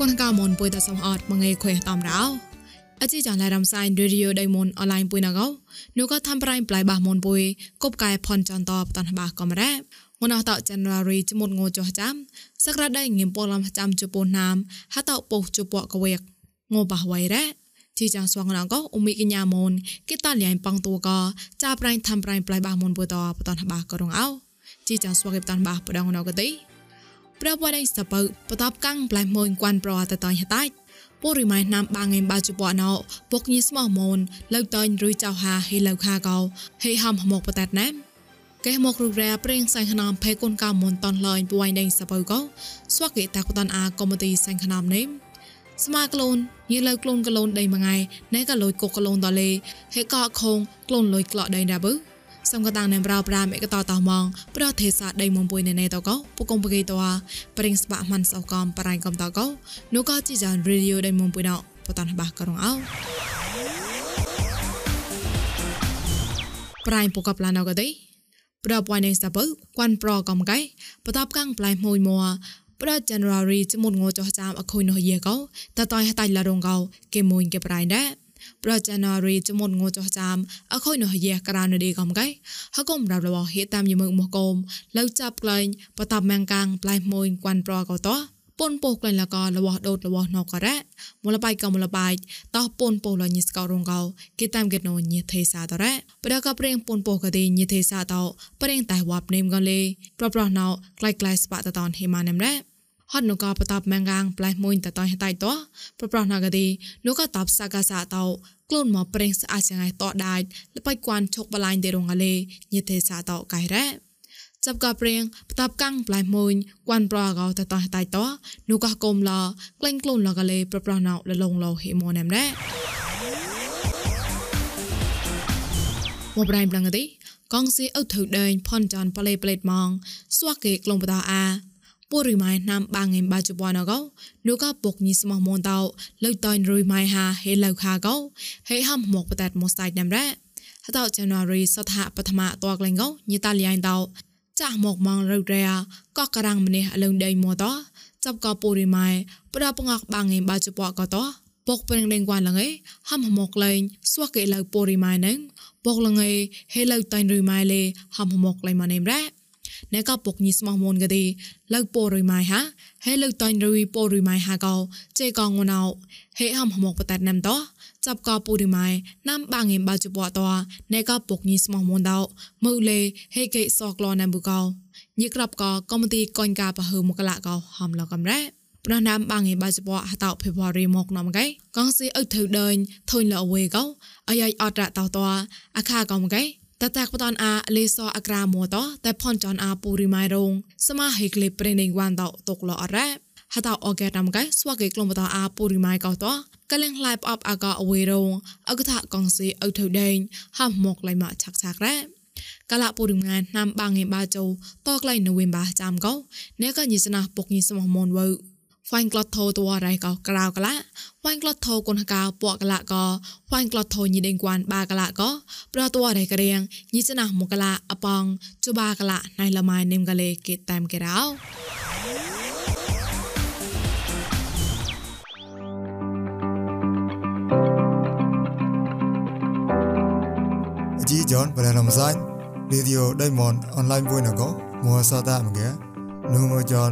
កូនកៅមុនពុយតសំអត់មងៃខ្វេតំរោអជីចាឡៃរំសៃរេឌីយោដៃមុនអនឡាញពុយណកោនោះក៏ធ្វើប្រៃប្លៃបាសមុនពុយកົບកាយផនចន្តបតនបាកំរ៉ាងនអត January ចមុតងោចោះចាំសក្តាដៃងៀមពលំចាំជប៉ុនណាមហតពុជពកវេកងោបះវៃរ៉ាជីចាស្វងណកោអ៊ុមីកញ្ញាមុនគេតាលៀងប៉ងតួកចាប្រៃធ្វើប្រៃប្លៃបាសមុនពុយតបតនបាក៏រងអោជីចាស្វកេបតានបាបដងណកទេ ប្រវត្តិសពបតបកាំងប្លែមួយគួនប្រតតៃហតៃពរិម៉ៃណាំបាងឯបាជបណោពុកញីស្មោះមូនលើតៃឬចៅហាហេលើខាកោហេហំហមកបតតណាំកេះមករុរ៉ាប្រេងសៃខណាមភេគុនកៅមុនតនឡាញពួយដេងសបើកោស្វាកេតាកតនអាកុំទីសៃខណាមនេមស្មាក្លូនយីលើក្លូនកលូនដេមួយថ្ងៃណែក៏លុយកកលូនតលេហេកខងក្លូនលុយក្លោដេដាបើ សំកតាងណែមរោប្រាមេកតតមងប្រទេសាដៃមុំពុយណេណេតកោពុកងបកេតវប្រិងស្បាក់ម៉ាន់សោកំប្រៃកំតកោនោះក៏ជីចានរីឌីយោដៃមុំពុយណោបតនបាករងអោប្រៃពុកប្លានអកដៃប្រពៃណេសបើគួនប្រកំកៃបតបកាំងប្លៃមួយមួប្រច January មុនងោចោះចាមអខុយនោះយេកោតតយតៃឡារងកោគេមួយគេប្រៃដែរ ប្រចាណារីចមុនងោចោះចាំអខុយនោះយះក្រានឌីកំកៃហកុំរាប់របស់ហេតាមយមើមកកុំលើចាប់ក្លែងបតាប់ម៉ាំងកាំងប្លៃមួយគួនប្រកោតោពនពោះក្លែងលករបស់ដូតរបស់ណករ៉ាមូលបៃកំមូលបៃតោះពនពោះលញិស្កោរងកោគេតាមកេណូញិទេសាតរ៉ាប្រកប្រេងពនពោះកទីញិទេសាតោប្រេងតៃវ៉ាប់នេមកលេប្រប្រណោក្លៃក្លៃស្បាតតនហេម៉ានេមរ៉ា ហត់នោះក៏បតបម៉ាំងកាងប្លែមួយតតៃតៃតប្រប្រណកទីនោះក៏តបសាកាសាតោក្លូនមកប្រេងស្អាចងៃតដាច់លបៃគួនឈុកបលាញ់ទេរងលេញិទេសាតោកៃរ៉ាចាប់ក៏ព្រៀងបតាប់កាំងប្លែមួយគួនប្រកោតតតៃតនោះក៏កុំឡក្លែងក្លូនលកលេប្រប្រណោលលងលោហេម៉ូណាំរ៉ាមកប្រៃប្លងទីកងស៊ីអុថៅដេញផនចានប្លេប្លេតម៉ងស្វាកេក្លងបតាអា ពួរិម៉ៃណាំបាងងបាជបណកោនោះក៏ពុកញីស្មោះមនតោលើតៃរុយម៉ៃហាហេឡៅខាកោហេហំមកបតាត់មកសៃណាំរ៉ាហតោ January សថាបឋមតក្លែងកោញីតាលីយ៉ៃតោចាស់មកម៉ងរៅរ៉ាក៏ក្រាំងម្នេះអលងដេមកតោចាប់ក៏ពួរិម៉ៃប្រពងអកបាងងបាជបកោតោពុកប្រេងដេងគួនលងឯហំមកលែងស្វាកេឡៅពួរិម៉ៃនឹងពុកលងឯហេឡៅតៃរុយម៉ៃលេហំមកលែងម៉នេមរ៉ា ណែកពុកញីស្មោះមូនកទីលើពោរុយម៉ៃហាហេលើតៃរុយពោរុយម៉ៃហាកោជេកងងណៅហេហំហមកបតាត់ណាំតោចាប់កពូរីម៉ៃណាំបាងងបាជបតោណែកពុកញីស្មោះមូនដោមើលេហេកេសក្លណាំបុកោញីក្រាប់កកុំទីកុញកាបហឺមកលកោហំលកំរ៉ាប្រណាំបាងឯបាសបហតោភេបរីមកនំកៃកងស៊ីអុធឺដេញធុញលអវេកោអាយអត់រតោតោអាខាកំកៃ តតាក់បតនអាលេសអក្រាមតតែផនចនអាពូរីម៉ៃរងសមាហេក្លេប្រេនិងវ៉ាន់តតុកលអរ៉ាហតអកេតាមកៃស្វាកេក្លំបតអាពូរីម៉ៃកោតកលិងឡៃប់អបអាកអវេរងអកថាកងស៊ីអ៊ូធូដេងហំមកឡៃម៉ាឆាក់ឆាក់រ៉ាកលពូរីងានណាំបាងងេបាជោតក្លៃនៅវិញបាចាំកោអ្នកក៏ញិសនាពុកញិសមមនវើហ្វ៉ាញ់ក្លត់ធោតវរ៉ៃក៏ក្រៅកលៈវ៉ាញ់ក្លត់ធោគុនកៅពួកកលៈក៏វ៉ាញ់ក្លត់ធោញីដេងគួនបាកលៈក៏ប្រតវរ៉ៃក្រៀងញីចណះមកលៈអបងជបាកលៈណៃលម៉ៃនេមកលេគេតាមគេរោជីយ៉នបរឡំសាច់រីឌីអូដេម៉ុនអនឡាញមួយណកមួសតាមកែនូមយ៉ន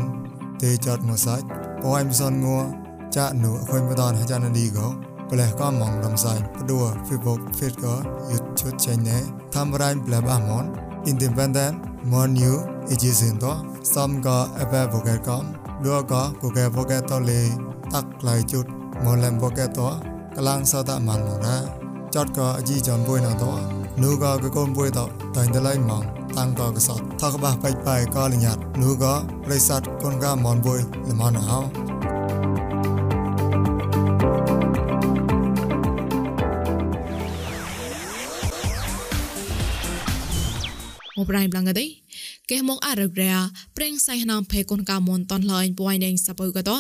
ទេចតមួសាច់ có em son ngua cha nụ khơi mưa đòn hay cha nó đi gấu bởi lẽ có mong làm dài bất đùa phi bột phi gỡ yut chút chạy nhé tham rai bởi ba món. Independent, món yếu ý chí xin đó. Xong có ép bè vô kẹt có đua có của kẹt vô kẹt to lì. Tắc lại chút món làm vô kẹt to. Cả lang sao tạ màn mong ra. Chót có ý chí chọn vui nào đó. Nụ có cái con vui tọ thành ra lấy mong តាំងក៏កសតថកបាបែកបែកក៏លញាត់លូក៏ប្រិស័តគនកាមនបុយល្មនអោអបរៃប្លងកទេកេះមកអរក្រែប្រេងសៃណាំភេគុនកាមនតនឡាញពួយនឹងសបុយកត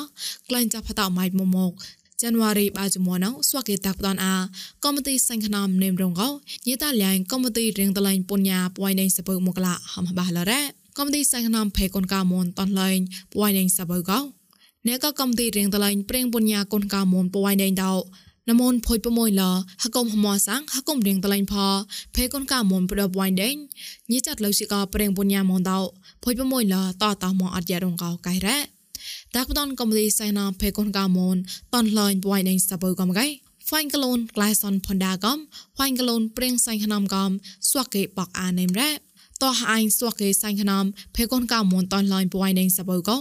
ក្លែងចាប់ផតម៉ៃមមក January បាជមណៅស្វកេតាក់បតនអាកុំទីសង្ខណាមនេមរងកោញេតាលៃកុំទីរៀងតឡៃពុញ្ញាពួយនៃសបើមកឡាហំបាឡរ៉ាកុំទីសង្ខណាមភេកុនកៅមនតនឡៃពួយនៃសបើកោអ្នកក៏កំទីរៀងតលែងប្រេងបញ្ញាកូនកាមូនពួយដេងដោនមនភុយប្រមួយលហកុំហមសាំងហកុំរៀងតលែងផភេកូនកាមូនប្រដបួយដេងញីចាត់លើសិកប្រេងបញ្ញាមូនដោភុយប្រមួយលតតមកអត់យ៉ារងកោកៃរ៉ា តាក់បតនកំលីសៃណាភេកូនកាមូនតនលែងពួយដេងសបើកំកៃហ្វាញ់កលូនក្លាយសនផនដាកំហ្វាញ់កលូនប្រេងសៃខណំកំស្វាក់គេបកអានេមរ៉ាតោះអញស្វកេសាញ់ខណាមភេកូនកៅមុនតនឡាញពួយដេងសបើកោ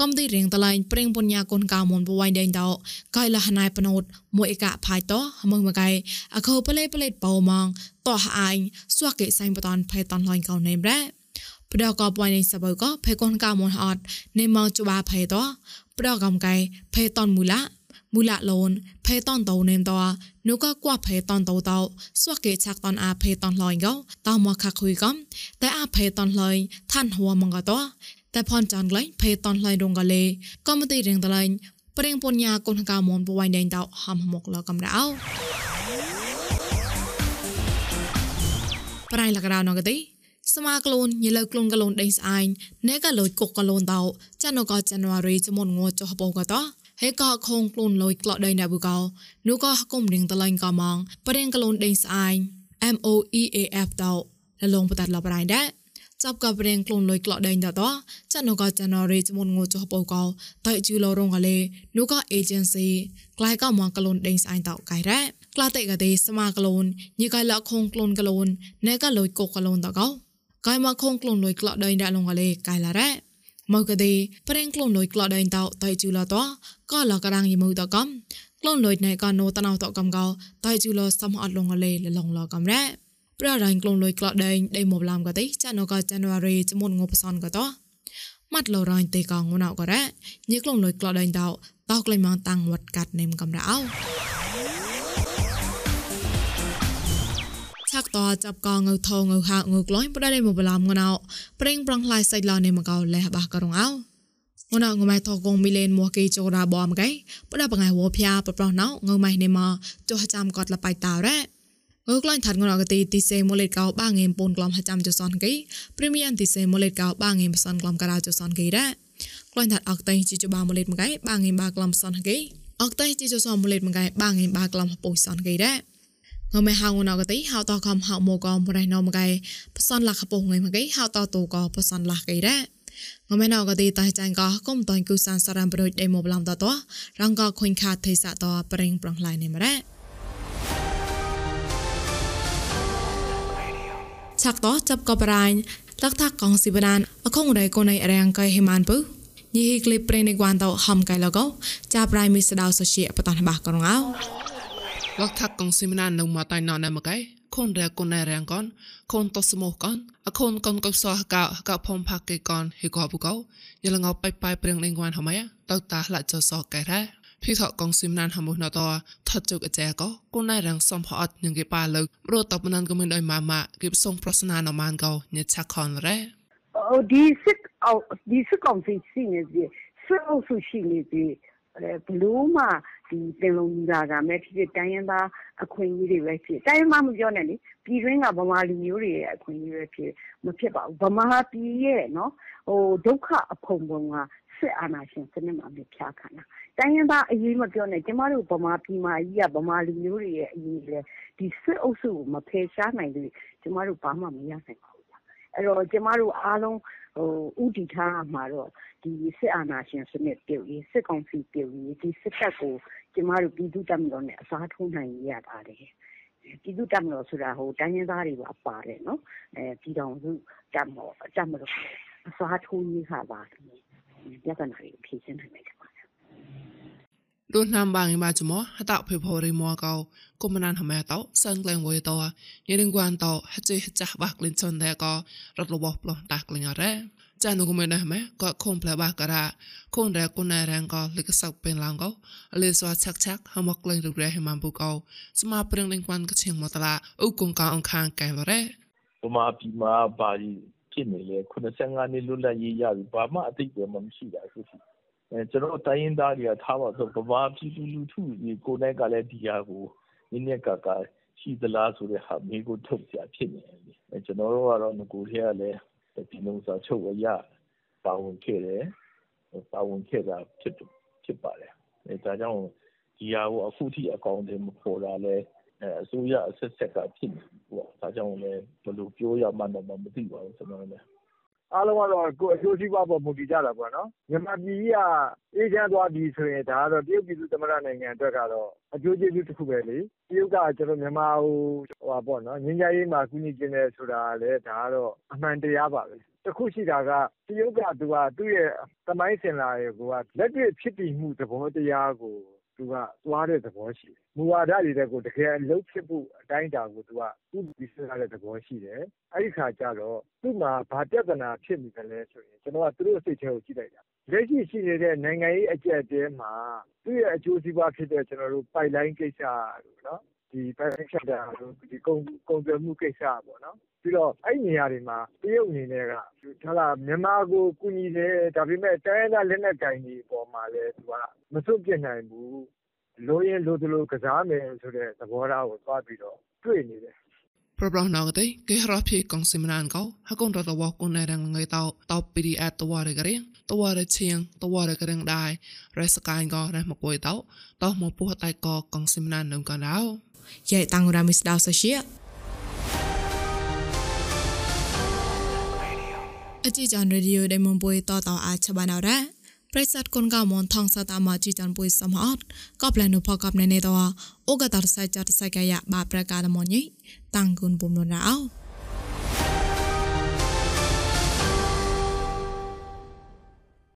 កំទីរៀងតឡាញប្រេងបុញ្ញាកូនកៅមុនពួយដេងតោកៃលះណៃបណូតមួយអកផាយតោមើមកៃអខោប្លេប្លេបោម៉ងតោះអញស្វកេសាញ់បតនភេតនឡាញកៅនេមរ៉ា ប្រដកបួយនេះសបើក៏ភេកូនកាមនអត់នៃមកជបាភេតោប្រដកំកៃភេតនមូលាមូលាឡូនភេតនតោនេមតោនោះក៏គួភេតនតោតោស្វះគេឆាក់តនអាភេតនឡយក៏តោមកខខុយកំតែអាភេតនឡយឋានហួមកក៏តោតែផនចាន់ក្លែងភេតនឡយរងកលេក៏មិនទីរៀងតឡែងព្រៀងពញ្ញាកូនកាមនបួយនេះតោហំមកលកំរៅប្រៃលករៅណកទី ស្មាក្លូនញីលើខ្លួនក្លូនដេញស្អាញណែក៏លួចគុកក្លូនតោចានក៏ចាន់វ៉ារីជំនងចុះបោក៏តោហេក៏ខងខ្លួនលួយក្លោដេញណែបូកោនោះក៏គុំរៀងតលែងក៏ម៉ងប្រេងក្លូនដេញស្អាញ MOEAF តោលលងបតាត់លបរៃដែរចាប់កបរៀងខ្លួនលួយក្លោដេញតោចានក៏ចាន់វ៉ារីជំនងចុះបោកោតៃជូលរងកលេនោះក៏ agency ក្លាយក៏ម៉ងក្លូនដេញស្អាញតោកៃរ៉ាក្លាតេកទេសមាក្លូនញីកៃលខងក្លូនក្លូនណែក៏លួយគុកក្លូនតោកោ កៃមកខងក្លូនលុយក្លោដេងដែរលងកលេកៃឡារ៉ាមកកទេប្រេងក្លូនលុយក្លោដេងតោតៃជូលតោក៏លករងយមូតកំក្លូនលុយណៃក៏ណូតណៅតកំកោតៃជូលសំអត់លងលេលលងលកំរ៉ាប្ររ៉ាញ់ក្លូនលុយក្លោដេងដេមកឡាំកទេចាណូក៏ចានវ៉ារីចមុនងបសនក៏តោម៉ាត់លរ៉ាញ់ទេកងណៅក៏រ៉ាញីក្លូនលុយក្លោដេងតោតោក្លែងមកតាំងវត្តកាត់នេមកំរ៉ោ ឆាក់តចាប់កងងើថងើហាងើក្លាញ់ប្រដេមកបឡាំងណៅប្រេងប្រងឡៃសៃឡនេមកោលះបះករងអោងណាងម៉ៃថកងមីលេនមួគេចោរាបអមកៃបដបងៃវភៀប្រប្រណៅងម៉ៃនេម៉ចោះចាំកតលបៃតោរ៉ាងើក្លាញ់ថាត់ងរកទីទីសេម៉ូលេតកោបាងេមពូនក្លំហចាំចសនកៃព្រីមៀមទីសេម៉ូលេតកោបាងេមសនក្លំការោចសនកៃរ៉ាក្លាញ់ថាត់អកតៃជីចបាម៉ូលេតមកៃបាងេមបាក្លំសនកៃអកតៃជីចសម៉ូលេតមកៃបាងេមបាក្លំពុសនកៃរ៉ា ងមេហៅងណកទីហៅតកំហៅមកកំប្រៃណមកៃផ្សនលះខពុងងមកៃហៅតតូកផ្សនលះកៃរ៉ាងមែនអកទីតៃចាញ់ក៏គុំតនគូសានសារំប្រួយដេមកឡំតតរងក៏ខុញខាទេសតប្រេងប្រងឡៃនេមរ៉ាឆាក់តចាប់ក៏បរាញ់លកថាកងស៊ីបណានអខងរៃកូនៃរាងកៃហេម៉ានពូញីហីក្លីប្រេងនៃគួនតហំកៃឡកោចាប្រៃមីស្ដៅសុជាបតនបាករងអោ លោកថាកងសេមីណានៅមកតៃណោណាមកឯខូនរែកូនណែរាំងកនខូនតស្មោះកនអខូនកនកុសោះកោកោផំផាកេកនហេកោបូកោយលងោបៃបៃព្រៀងលេងវ៉ានហមៃតោតាឡាចសោកែរ៉ាភីថកងស៊ីមណានហមណតថតជុកអចែកោគូនណៃរាំងសំផអត់ញងគេប៉ាលើរត់តបណានក៏មិនដោយម៉ាម៉ាគេផ្សងប្រស្នានម៉ានកោញេឆាខនរ៉េអូឌីសិកអូឌីសិកកងស៊ីស៊ីនេឌីសឺអូស៊ូស៊ីនេឌីប្លូម៉ា ဒီပင်လုံညီလာခံပဲဖြစ်ဖြစ်တိုင်းရင်းသားအခွင့်အရေးတွေပဲဖြစ်တိုင်းရင်းသားမပြောနဲ့လေပြည်တွင်းကဗမာလူမျိုးတွေရဲ့အခွင့်အရေးပဲဖြစ်မဖြစ်ပါဘူးဗမာပြည်ရဲ့နော်ဟိုဒုက္ခအဖုံဖုံကစစ်အာဏာရှင်စနစ်မှာမြဖြားခံတာတိုင်းရင်းသားအရေးမပြောနဲ့ကျမတို့ဗမာပြည်မှာကြီးကဗမာလူမျိုးတွေရဲ့အရေးလေဒီစစ်အုပ်စုကိုမဖယ်ရှားနိုင်လို့ကျမတို့ဘာမှမရနိုင်ပါဘူးအဲ့တော့ကျမတို့အားလုံး ဟိုဥတီထားမှာတော့ ဒီစစ်အာဏာရှင်စနစ်ပြုတ်ရေး စစ်ကောင်စီပြုတ်ရေး ဒီစစ်တပ်ကို ကျမတို့ ပြည်သူ့တပ်မတော်နဲ့ အစားထိုးနိုင်ရပါတယ်ပြည်သူ့တပ်မတော်ဆိုတာဟိုတိုင်းရင်းသားတွေပါ ပါတယ်နော်အဲပြည်တော်စုတပ်မတော်တပ်မတော်အစားထိုးရေးခါပါတယ်ပြဿနာတွေဖြေရှင်းနိုင်မယ် ដូចតាមបាងឯម៉ាចមោះហតភិភរិមួកោគុំណានហមែតោសឹងក្លែងវយតោញនឹងគួនតោហចេះចាស់បាក់លិនចនតែកោរត់របស់ផ្លោះតាក់ក្លែងអរ៉េចានុគមែណះម៉ែក៏ខុំផ្លែបាការៈខូនរែគុណរាងក៏លិកសឹកពេលឡងកោលេសវឆាក់ឆាក់ហមកក្លែងរំរែហមាំពូកោស្មាព្រឹងនឹងគួនកឈៀងមកតឡាអ៊ុគងកោអង្ខាងកែវរ៉េបមាពីមាបាលីဖြစ်နေလေ85နှစ်လွတ်လပ်ရေးရပြီဘာမှအတိတ်ပဲမရှိတာအခုရှိ ကျွန်တော်တိုင်းရင်းသားတွေကထားပါဆိုဗမာပြည်သူလူထုဒီကိုယ်တိုင်ကလည်းဒီဟာကိုနည်းနည်းကကရှိသလားဆိုတဲ့ဟာမိကိုထုတ်ပြဖြစ်နေတယ်အဲကျွန်တော်တို့ကတော့ငကိုထဲကလည်းဒီလုံစာချုပ်အရပါဝင်ခဲ့တယ်ပါဝင်ခဲ့တာဖြစ်ဖြစ်ပါတယ်အဲဒါကြောင့်ဒီဟာကိုအခုထိအကောင့်တွေမပေါ်လာလဲအဲအစိုးရအဆက်ဆက်ကဖြစ်နေပေါ့ဒါကြောင့်လည်းဘယ်လိုပြောရမှန်းတော့မသိပါဘူးကျွန်တော်လည်း အားလုံးကတော့ကိုယ်အကျိုးစီးပွားပေါ်မူတည်ကြတာပေါ့နော်မြန်မာပြည်ကြီးကအေးချမ်းသွားပြီဆိုရင်ဒါကတော့တရုတ်ပြည်သူသမ္မတနိုင်ငံအတွက်ကတော့အကျိုးကျေးဇူးတစ်ခုပဲလေတရုတ်ကကျွန်တော်မြန်မာဟိုဟိုပေါ့နော်ငင်းကြရေးမှာကူညီခြင်းတယ်ဆိုတာလည်းဒါကတော့အမှန်တရားပါပဲတခုရှိတာကတရုတ်ကသူကသူ့ရဲ့သမိုင်းစင်လာရဲ့ကိုကလက်တွေ့ဖြစ်တည်မှုသဘောတရားကို သူကသွားတဲ့သဘောရှိတယ်။မူဝါဒတွေတဲ့ကိုတကယ်အလုပ်ဖြစ်ဖို့အတိုင်းအတာကိုသူကဥပဒေစဉ်းစားတဲ့သဘောရှိတယ်။အဲ့ဒီခါကျတော့သူ့မှာဘာပြဿနာဖြစ်နေတယ်လဲဆိုရင်ကျွန်တော်ကသူတို့စိတ်ထဲကိုကြည့်လိုက်တာ။လက်ရှိရှိနေတဲ့နိုင်ငံရေးအကြက်တဲမှာသူ့ရဲ့အကျိုးစီးပွားဖြစ်တဲ့ကျွန်တော်တို့ပိုက်လိုင်းကိစ္စတို့နော်ဒီ private sector တို့ဒီကုန်ကုန်သွယ်မှုကိစ္စပေါ့နော် ပြီးတော့အဲ့နေရာတွေမှာတရုတ်အနေနဲ့ကဟာလာမြန်မာကိုကူညီတယ်ဒါပေမဲ့တိုင်းရင်းသားလက်နက်ကင်ကြီးပေါ်မှာလည်းသူကမစွန့်ပြစ်နိုင်ဘူးလိုရင်လိုသလိုကစားမယ်ဆိုတဲ့သဘောထားကိုသွားပြီးတော့တွေ့နေတယ် Probably ke hrapi kong simnan ko hakon ra tawa kun na rang ngai tao tao pidi at tawa re gare tawa re chiang tawa re garang dai re sakai go re ma koi tao tao mo pu tai ko kong simnan nung kan dao ရဲ့တန်ဂရာမ អជីចានរ៉ាឌីយ៉ូដែលមិនពួយតតអាចឆបានអរ៉ាប្រិស័តគុនកោមនថងសតាមកជីចានពួយសមអត់ក៏ប្លែនុផកបណេនេតអូកតារសៃចាតសៃកាយបាប្រកាលមញីតាំងគុនពុំលនរោ